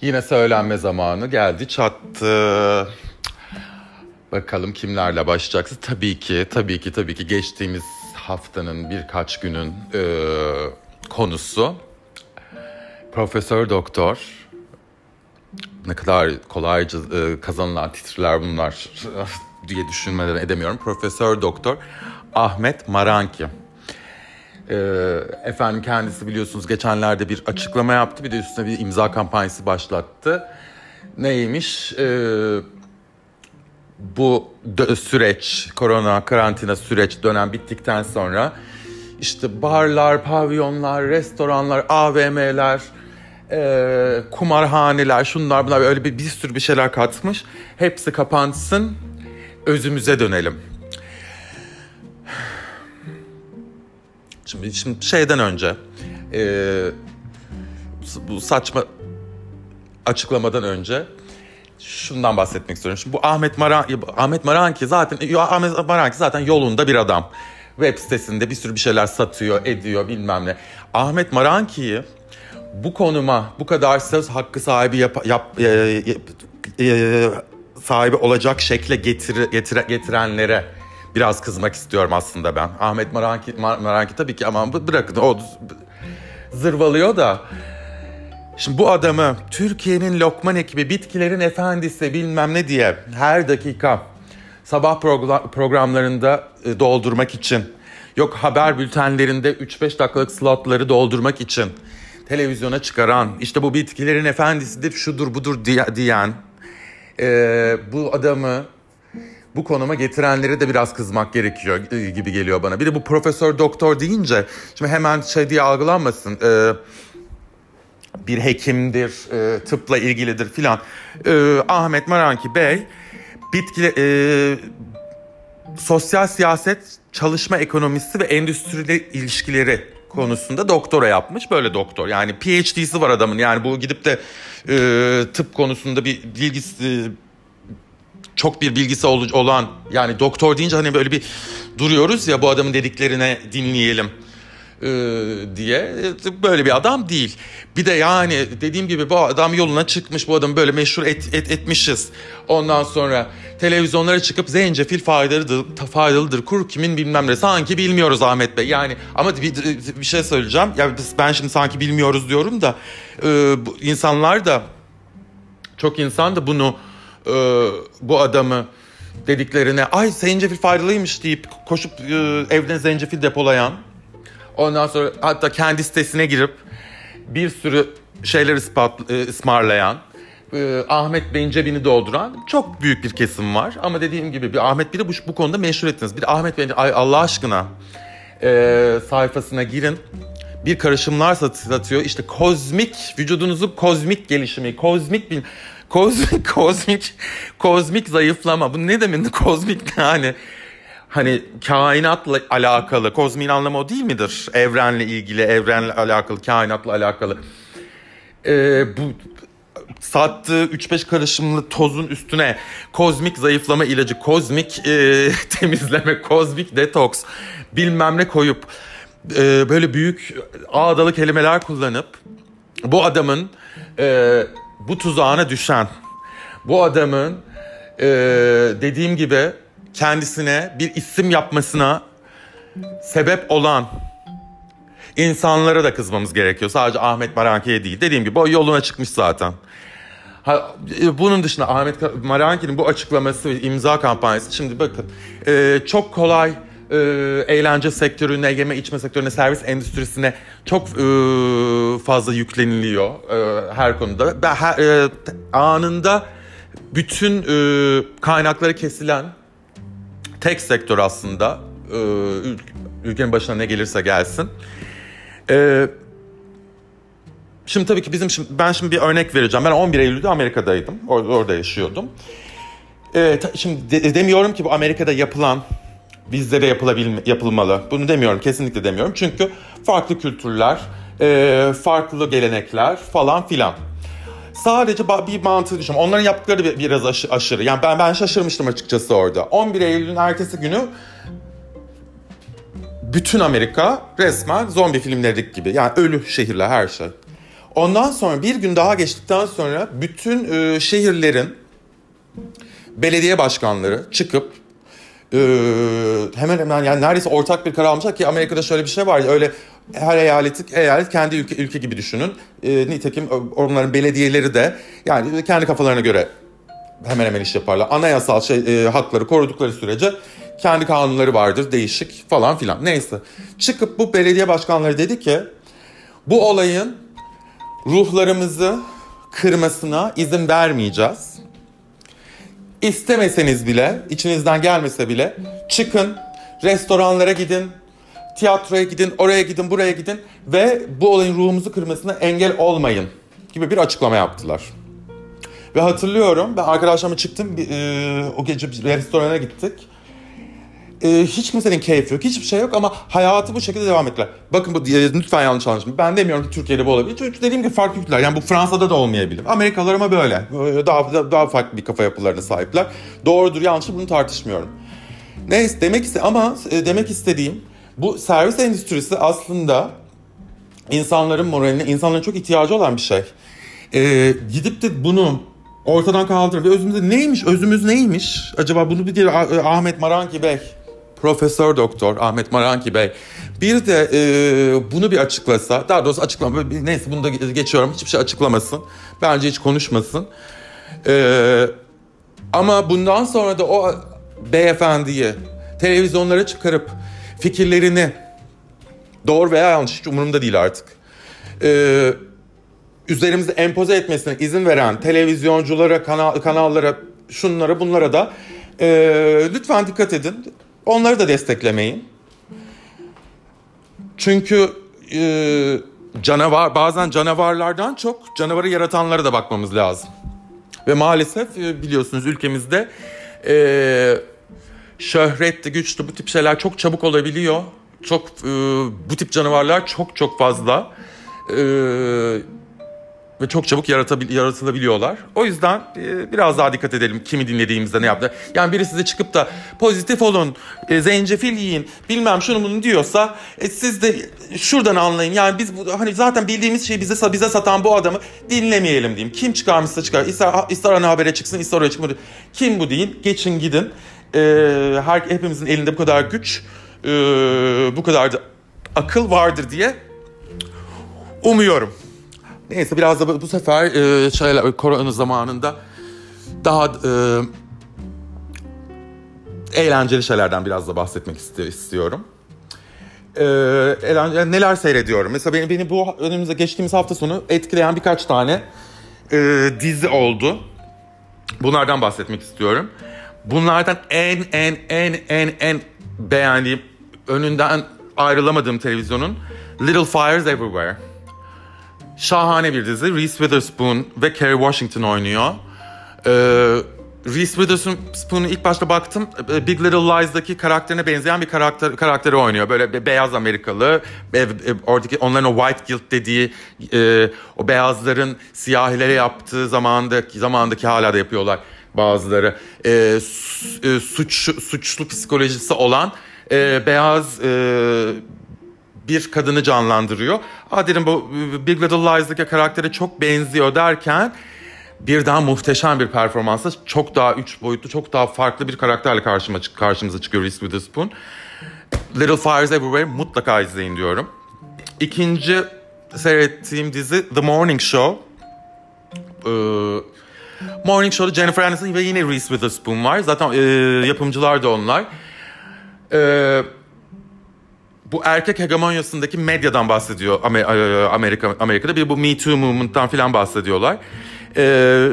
Yine söylenme zamanı geldi çattı. Bakalım kimlerle başlayacaksın? Tabii ki, tabii ki, tabii ki geçtiğimiz haftanın birkaç günün e, konusu Profesör Doktor. Ne kadar kolayca e, kazanılan titriler bunlar diye düşünmeden edemiyorum. Profesör Doktor Ahmet Maranki. E, efendim kendisi biliyorsunuz geçenlerde bir açıklama yaptı. Bir de üstüne bir imza kampanyası başlattı. Neymiş? Eee bu süreç, korona, karantina süreç dönem bittikten sonra işte barlar, pavyonlar, restoranlar, AVM'ler, e, kumarhaneler, şunlar bunlar öyle bir, bir sürü bir şeyler katmış. Hepsi kapansın, özümüze dönelim. Şimdi, şimdi şeyden önce, e, bu saçma açıklamadan önce şundan bahsetmek istiyorum. Şimdi bu Ahmet Maran Ahmet Maranki zaten Ahmet Maranki zaten yolunda bir adam. Web sitesinde bir sürü bir şeyler satıyor, ediyor bilmem ne. Ahmet Maranki'yi bu konuma bu kadar söz hakkı sahibi yap, yap e, e, e, sahibi olacak şekle getir, getire, getirenlere biraz kızmak istiyorum aslında ben. Ahmet Maranki, Maranki tabii ki ama bırakın o zırvalıyor da Şimdi bu adamı Türkiye'nin Lokman ekibi, bitkilerin efendisi bilmem ne diye her dakika sabah programlarında e, doldurmak için, yok haber bültenlerinde 3-5 dakikalık slotları doldurmak için televizyona çıkaran, işte bu bitkilerin efendisidir, şudur budur diyen e, bu adamı bu konuma getirenlere de biraz kızmak gerekiyor e, gibi geliyor bana. Bir de bu profesör doktor deyince şimdi hemen şey diye algılanmasın. Eee bir hekimdir, e, tıpla ilgilidir filan. E, Ahmet Maranki Bey bitki e, sosyal siyaset, çalışma ekonomisi ve endüstriyle ilişkileri konusunda doktora yapmış. Böyle doktor yani PhD'si var adamın yani bu gidip de e, tıp konusunda bir bilgisi çok bir bilgisi olan yani doktor deyince hani böyle bir duruyoruz ya bu adamın dediklerine dinleyelim diye e, böyle bir adam değil. Bir de yani dediğim gibi bu adam yoluna çıkmış bu adam böyle meşhur et, et, etmişiz. Ondan sonra televizyonlara çıkıp zencefil faydalıdır, faydalıdır kur kimin bilmem ne sanki bilmiyoruz Ahmet Bey. Yani ama bir, bir şey söyleyeceğim. Ya ben şimdi sanki bilmiyoruz diyorum da insanlar da çok insan da bunu e, bu adamı dediklerine ay zencefil faydalıymış deyip koşup e, evden zencefil depolayan Ondan sonra hatta kendi sitesine girip bir sürü şeyler ispat, e, ısmarlayan, e, Ahmet Bey'in cebini dolduran çok büyük bir kesim var. Ama dediğim gibi bir Ahmet Bey'i bu, bu konuda meşhur ettiniz. Bir Ahmet Bey'in Allah aşkına e, sayfasına girin. Bir karışımlar satıyor. İşte kozmik, vücudunuzun kozmik gelişimi, kozmik bir kozmik kozmik kozmik zayıflama. Bu ne demek kozmik yani? hani kainatla alakalı, kozmin anlamı o değil midir? Evrenle ilgili, evrenle alakalı, kainatla alakalı. Ee, bu sattığı 3-5 karışımlı tozun üstüne kozmik zayıflama ilacı, kozmik e, temizleme, kozmik detoks bilmem ne koyup e, böyle büyük ağdalı kelimeler kullanıp bu adamın e, bu tuzağına düşen, bu adamın e, dediğim gibi kendisine bir isim yapmasına sebep olan insanlara da kızmamız gerekiyor. Sadece Ahmet Maranki'ye değil. Dediğim gibi o yoluna çıkmış zaten. Ha, e, bunun dışında Ahmet Maranki'nin bu açıklaması imza kampanyası şimdi bakın e, çok kolay e, eğlence sektörüne, yeme içme sektörüne, servis endüstrisine çok e, fazla yükleniliyor e, her konuda. Ben, her, e, anında bütün e, kaynakları kesilen tek sektör aslında e, ülkenin başına ne gelirse gelsin. E, şimdi tabii ki bizim şimdi, ben şimdi bir örnek vereceğim. Ben 11 Eylül'de Amerika'daydım. Or, orada yaşıyordum. E, şimdi de, demiyorum ki bu Amerika'da yapılan bizde de yapılabilme, yapılmalı. Bunu demiyorum, kesinlikle demiyorum. Çünkü farklı kültürler, e, farklı gelenekler falan filan. Sadece bir mantığı düşünüyorum. Onların yaptıkları biraz aşırı. Yani ben ben şaşırmıştım açıkçası orada. 11 Eylül'ün ertesi günü bütün Amerika resmen zombi filmlerdeki gibi. Yani ölü şehirler her şey. Ondan sonra bir gün daha geçtikten sonra bütün e, şehirlerin belediye başkanları çıkıp e, hemen hemen yani neredeyse ortak bir karar almışlar ki Amerika'da şöyle bir şey var ya öyle her eyaleti eyalet kendi ülke, ülke gibi düşünün. E, nitekim onların belediyeleri de yani kendi kafalarına göre hemen hemen iş yaparlar. Anayasal şey, e, hakları korudukları sürece kendi kanunları vardır değişik falan filan. Neyse çıkıp bu belediye başkanları dedi ki bu olayın ruhlarımızı kırmasına izin vermeyeceğiz. İstemeseniz bile, içinizden gelmese bile çıkın, restoranlara gidin, tiyatroya gidin, oraya gidin, buraya gidin ve bu olayın ruhumuzu kırmasına engel olmayın gibi bir açıklama yaptılar. Ve hatırlıyorum ben arkadaşlarımla çıktım e, o gece bir restorana gittik. E, hiç kimsenin keyfi yok, hiçbir şey yok ama hayatı bu şekilde devam ettiler. Bakın bu lütfen yanlış anlaşılmayın. Ben demiyorum ki Türkiye'de bu olabilir. Çünkü dediğim gibi farklı ülkeler. Yani bu Fransa'da da olmayabilir. Amerikalılar ama böyle. Daha, daha farklı bir kafa yapılarına sahipler. Doğrudur yanlış bunu tartışmıyorum. Neyse demek iste ama e, demek istediğim bu servis endüstrisi aslında insanların moraline, insanların çok ihtiyacı olan bir şey. Ee, gidip de bunu ortadan kaldırıp özümüzde neymiş, özümüz neymiş? Acaba bunu bir diğer Ahmet Maranki Bey, Profesör Doktor Ahmet Maranki Bey bir de e, bunu bir açıklasa, daha doğrusu açıklama, neyse bunu da geçiyorum, hiçbir şey açıklamasın. Bence hiç konuşmasın. E, ama bundan sonra da o beyefendiyi televizyonlara çıkarıp fikirlerini doğru veya yanlış hiç umurumda değil artık. Ee, üzerimize empoze etmesine izin veren televizyonculara, kanal, kanallara, şunlara bunlara da e, lütfen dikkat edin. Onları da desteklemeyin. Çünkü e, canavar bazen canavarlardan çok canavarı yaratanlara da bakmamız lazım. Ve maalesef e, biliyorsunuz ülkemizde e, şöhretli, güçlü bu tip şeyler çok çabuk olabiliyor. Çok e, bu tip canavarlar çok çok fazla e, ve çok çabuk yaratabil, yaratılabiliyorlar. O yüzden e, biraz daha dikkat edelim kimi dinlediğimizde ne yaptı. Yani biri size çıkıp da pozitif olun, e, zencefil yiyin, bilmem şunu bunu diyorsa e, siz de şuradan anlayın. Yani biz hani zaten bildiğimiz şeyi bize bize satan bu adamı dinlemeyelim diyeyim. Kim çıkarmışsa çıkar. İster, ister ana habere çıksın, ister oraya çıkmadı. Kim bu değil? Geçin gidin e, her hepimizin elinde bu kadar güç, e, bu kadar da akıl vardır diye umuyorum. Neyse biraz da bu sefer e, şeyler, korona zamanında daha e, eğlenceli şeylerden biraz da bahsetmek istiyorum. Ee, eğlenceli, neler seyrediyorum? Mesela beni, beni bu önümüzde geçtiğimiz hafta sonu etkileyen birkaç tane e, dizi oldu. Bunlardan bahsetmek istiyorum. Bunlardan en en en en en beğendiğim önünden ayrılamadığım televizyonun Little Fires Everywhere. Şahane bir dizi. Reese Witherspoon ve Kerry Washington oynuyor. Ee, Reese Witherspoon'u ilk başta baktım e, Big Little Lies'daki karakterine benzeyen bir karakter karakteri oynuyor. Böyle beyaz Amerikalı, oradaki onların o white guilt dediği e, o beyazların siyahilere yaptığı zamandaki zamandaki hala da yapıyorlar bazıları e, e, suç suçlu psikolojisi olan e, beyaz e, bir kadını canlandırıyor. Aa dedim bu Big Little Lies'daki karaktere çok benziyor derken bir daha muhteşem bir performansla çok daha üç boyutlu, çok daha farklı bir karakterle karşıma, karşımıza çıkıyor Reese Witherspoon. Little Fires Everywhere mutlaka izleyin diyorum. İkinci seyrettiğim dizi The Morning Show. Ee, Morning Show'da Jennifer Aniston ve yine Reese Witherspoon var. Zaten e, yapımcılar da onlar. E, bu erkek hegemonyasındaki medyadan bahsediyor e, Amerika Amerika'da. Bir bu Me Too movement'tan falan bahsediyorlar. E,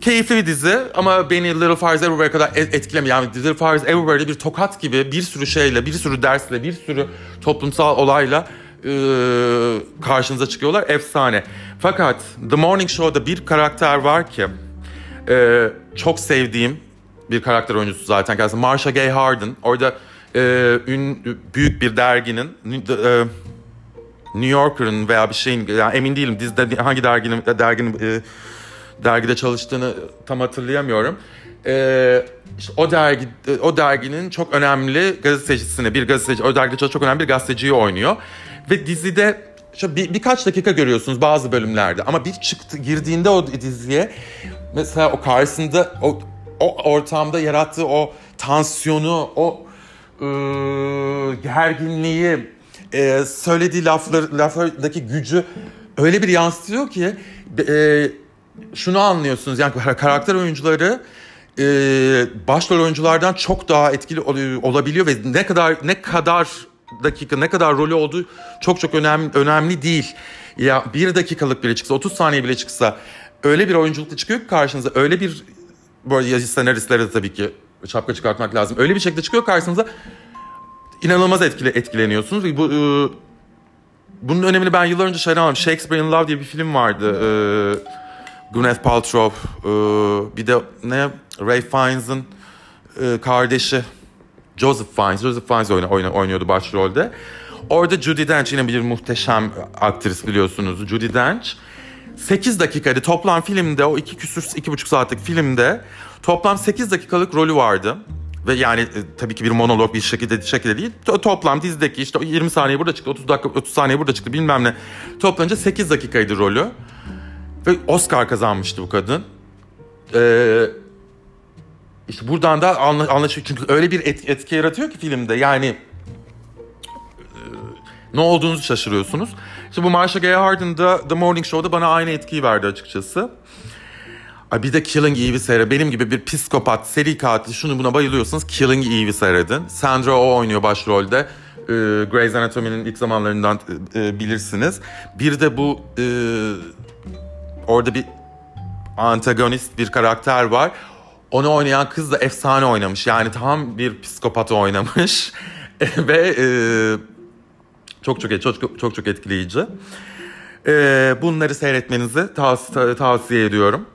keyifli bir dizi ama beni Little Fires Everywhere kadar etkilemiyor. Yani Little Fires Everywhere'de bir tokat gibi bir sürü şeyle, bir sürü dersle, bir sürü toplumsal olayla e, karşınıza çıkıyorlar. Efsane. Fakat The Morning Show'da bir karakter var ki e, çok sevdiğim bir karakter oyuncusu zaten kendisi. Marsha Gay Harden. Orada e, ün, büyük bir derginin e, New Yorker'ın veya bir şeyin yani emin değilim dizide hangi derginin derginin e, dergide çalıştığını tam hatırlayamıyorum. E, işte o dergi o derginin çok önemli gazetecisini bir gazeteci o dergide çok önemli bir gazeteciyi oynuyor ve dizide işte bir, birkaç dakika görüyorsunuz bazı bölümlerde ama bir çıktı girdiğinde o diziye mesela o karşısında o, o ortamda yarattığı o tansiyonu o e, gerginliği e, söylediği laflar, laflardaki gücü öyle bir yansıtıyor ki e, şunu anlıyorsunuz yani karakter oyuncuları e, başrol oyunculardan çok daha etkili olabiliyor ve ne kadar ne kadar dakika ne kadar rolü olduğu çok çok önemli önemli değil. Ya bir dakikalık bile çıksa 30 saniye bile çıksa öyle bir oyunculukla çıkıyor ki karşınıza öyle bir böyle yazı senaristlere de tabii ki şapka çıkartmak lazım. Öyle bir şekilde çıkıyor karşınıza inanılmaz etkile, etkileniyorsunuz. Bu, e, bunun önemini ben yıllar önce şeyden anladım. Shakespeare in Love diye bir film vardı. E, Gwyneth Paltrow. E, bir de ne? Ray Fiennes'ın e, kardeşi. Joseph Fiennes. Joseph Fiennes oyna, oyna, oynuyordu başrolde. Orada Judy Dench yine bir muhteşem aktris biliyorsunuz. Judy Dench. 8 dakikaydı toplam filmde o iki küsür iki buçuk saatlik filmde toplam 8 dakikalık rolü vardı. Ve yani e, tabii ki bir monolog bir şekilde şekilde değil. To- toplam dizideki işte 20 saniye burada çıktı, 30 dakika 30 saniye burada çıktı bilmem ne. Toplanınca 8 dakikaydı rolü. Ve Oscar kazanmıştı bu kadın. Ee, işte buradan da anla, anlaşılıyor. Çünkü öyle bir et, etki yaratıyor ki filmde. Yani ne olduğunuzu şaşırıyorsunuz. İşte bu Marsha Gay Harden'da The Morning Show'da bana aynı etkiyi verdi açıkçası. Ay bir de Killing Eve'i seyredin. Benim gibi bir psikopat, seri katil şunu buna bayılıyorsanız Killing Eve'i seyredin. Sandra Oh oynuyor başrolde. Ee, Grey's Anatomy'nin ilk zamanlarından e, bilirsiniz. Bir de bu e, orada bir antagonist bir karakter var. Onu oynayan kız da efsane oynamış. Yani tam bir psikopat oynamış. Ve e, çok çok çok çok çok etkileyici. E, bunları seyretmenizi tavs- tavsiye ediyorum.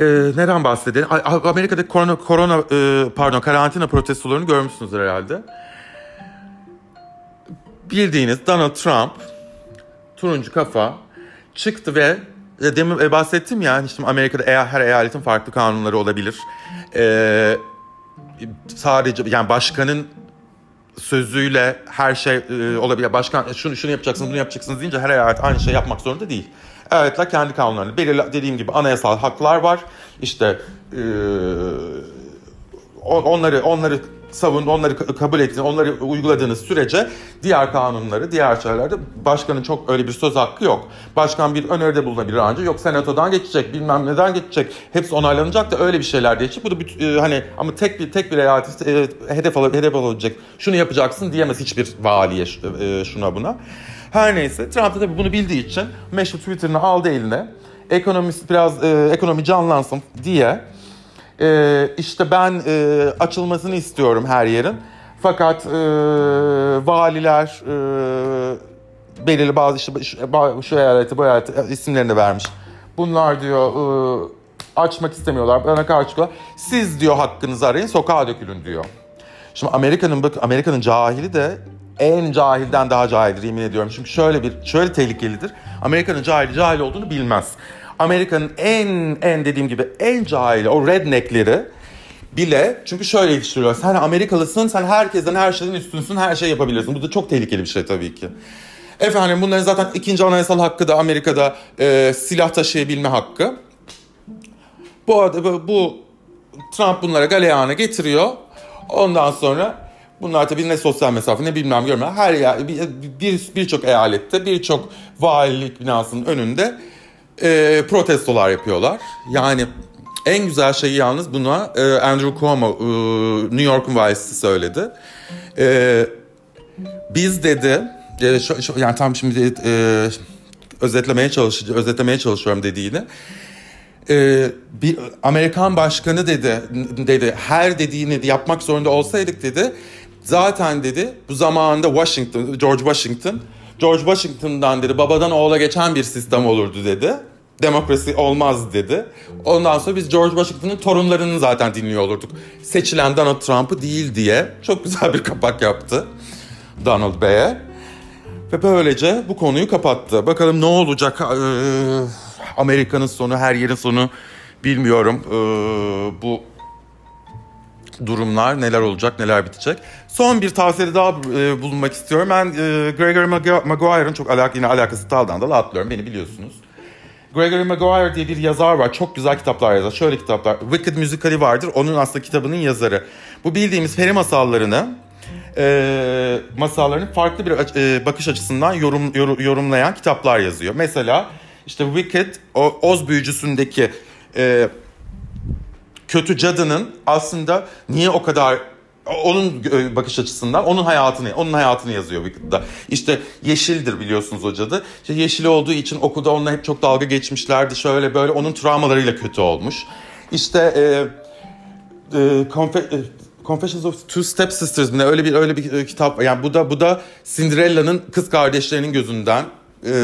E, neden bahsedelim? Amerika'da korona, korona e, pardon karantina protestolarını görmüşsünüzdür herhalde. Bildiğiniz Donald Trump turuncu kafa çıktı ve demin e, bahsettim ya işte Amerika'da her eyaletin farklı kanunları olabilir. Ee, sadece yani başkanın sözüyle her şey e, olabilir. Başkan şunu şunu yapacaksınız, bunu yapacaksınız deyince her eyalet aynı şey yapmak zorunda değil. Eyaletler kendi kanunlarını belirli dediğim gibi anayasal haklar var. İşte e, onları onları savun, onları kabul ettiğiniz, onları uyguladığınız sürece diğer kanunları, diğer şeylerde başkanın çok öyle bir söz hakkı yok. Başkan bir öneride bulunabilir ancak yok senatodan geçecek, bilmem neden geçecek. Hepsi onaylanacak da öyle bir şeyler değişecek. Bu da bir, e, hani ama tek bir tek bir eyalet e, hedef al, hedef alacak. Şunu yapacaksın diyemez hiçbir valiye e, şuna buna. Her neyse Trump da tabii bunu bildiği için meşhur Twitter'ını aldı eline. Ekonomist biraz e, ekonomi canlansın diye e, işte ben e, açılmasını istiyorum her yerin. Fakat e, valiler e, belirli bazı işte şu, şu eyaleti bu eyaleti e, isimlerini vermiş. Bunlar diyor e, açmak istemiyorlar bana karşı siz diyor hakkınızı arayın sokağa dökülün diyor. Şimdi Amerika'nın bak Amerika'nın cahili de en cahilden daha cahildir yemin ediyorum. Çünkü şöyle bir şöyle tehlikelidir. Amerika'nın cahili cahil olduğunu bilmez. Amerika'nın en en dediğim gibi en cahili o redneckleri bile çünkü şöyle yetiştiriyorlar. Sen Amerikalısın, sen herkesten her şeyden üstünsün, her şey yapabilirsin. Bu da çok tehlikeli bir şey tabii ki. Efendim bunların zaten ikinci anayasal hakkı da Amerika'da e, silah taşıyabilme hakkı. Bu, arada bu Trump bunlara galeyana getiriyor. Ondan sonra bunlar tabii ne sosyal mesafe ne bilmem görmem. Her yer birçok bir, bir eyalette birçok valilik binasının önünde e, protestolar yapıyorlar. Yani en güzel şeyi yalnız buna e, Andrew Cuomo e, New York'un valisi söyledi. E, biz dedi e, şu, şu, yani tam şimdi e, özetlemeye çalışacağım özetlemeye çalışıyorum dediğini. E, bir Amerikan başkanı dedi dedi her dediğini yapmak zorunda olsaydık dedi. Zaten dedi bu zamanında Washington George Washington George Washington'dan dedi babadan oğula geçen bir sistem olurdu dedi demokrasi olmaz dedi. Ondan sonra biz George Washington'ın torunlarını zaten dinliyor olurduk. Seçilen Donald Trump'ı değil diye çok güzel bir kapak yaptı Donald Bey'e. Ve böylece bu konuyu kapattı. Bakalım ne olacak ee, Amerika'nın sonu, her yerin sonu bilmiyorum. Ee, bu durumlar, neler olacak, neler bitecek. Son bir tavsiyede daha e, bulunmak istiyorum. Ben e, Gregory Maguire'ın çok alak yine alakası daldan dala atlıyorum. Beni biliyorsunuz. Gregory Maguire diye bir yazar var. Çok güzel kitaplar yazar. Şöyle kitaplar. Wicked Musical'i vardır. Onun aslında kitabının yazarı. Bu bildiğimiz peri masallarını e, masallarını farklı bir e, bakış açısından yorum, yor, yorumlayan kitaplar yazıyor. Mesela işte Wicked, o Oz büyücüsündeki e, kötü cadının aslında niye o kadar onun bakış açısından onun hayatını onun hayatını yazıyor Wicked'da. İşte yeşildir biliyorsunuz o cadı. İşte yeşil olduğu için okulda onunla hep çok dalga geçmişlerdi. Şöyle böyle onun travmalarıyla kötü olmuş. İşte e, e, Confe- e, Confessions of Two Step Sisters mi öyle bir öyle bir e, kitap yani bu da bu da Cinderella'nın kız kardeşlerinin gözünden e,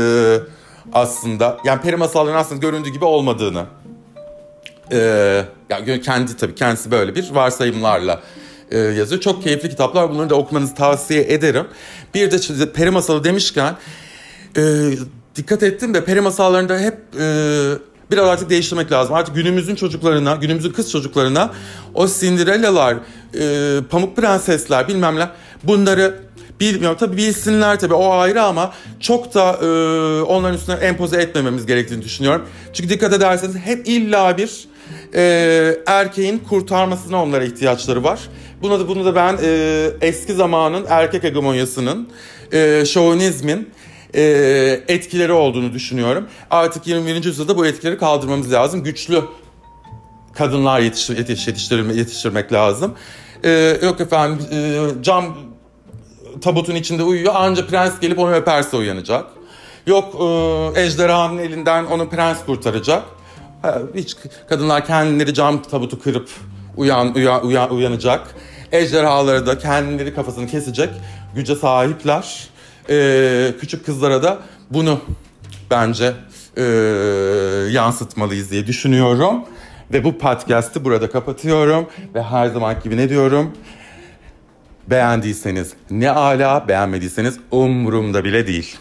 aslında yani peri masallarının aslında göründüğü gibi olmadığını e, yani kendi tabii kendisi böyle bir varsayımlarla e, yazıyor. Çok keyifli kitaplar. Bunları da okumanızı tavsiye ederim. Bir de peri masalı demişken e, dikkat ettim de peri masallarında hep e, biraz artık değiştirmek lazım. Artık günümüzün çocuklarına, günümüzün kız çocuklarına o Cinderella'lar, e, Pamuk Prensesler bilmem ne bunları bilmiyorum tabii bilsinler tabii o ayrı ama çok da e, onların üstüne empoze etmememiz gerektiğini düşünüyorum. Çünkü dikkat ederseniz hep illa bir e, erkeğin kurtarmasına onlara ihtiyaçları var. Bunu da bunu da ben e, eski zamanın erkek hegemonyasının, e, şovinizmin e, etkileri olduğunu düşünüyorum. Artık 21. yüzyılda bu etkileri kaldırmamız lazım. Güçlü kadınlar yetiştir, yetiş, yetiştirme, yetiştirmek lazım. E, yok efendim e, cam tabutun içinde uyuyor anca prens gelip onu öperse uyanacak. Yok e, ejderhanın elinden onu prens kurtaracak. Hiç kadınlar kendileri cam tabutu kırıp uyan, uyan, uyan uyanacak. Ejderhaları da kendileri kafasını kesecek güce sahipler. Ee, küçük kızlara da bunu bence e, yansıtmalıyız diye düşünüyorum. Ve bu podcast'ı burada kapatıyorum. Ve her zaman gibi ne diyorum? Beğendiyseniz ne ala, beğenmediyseniz umurumda bile değil.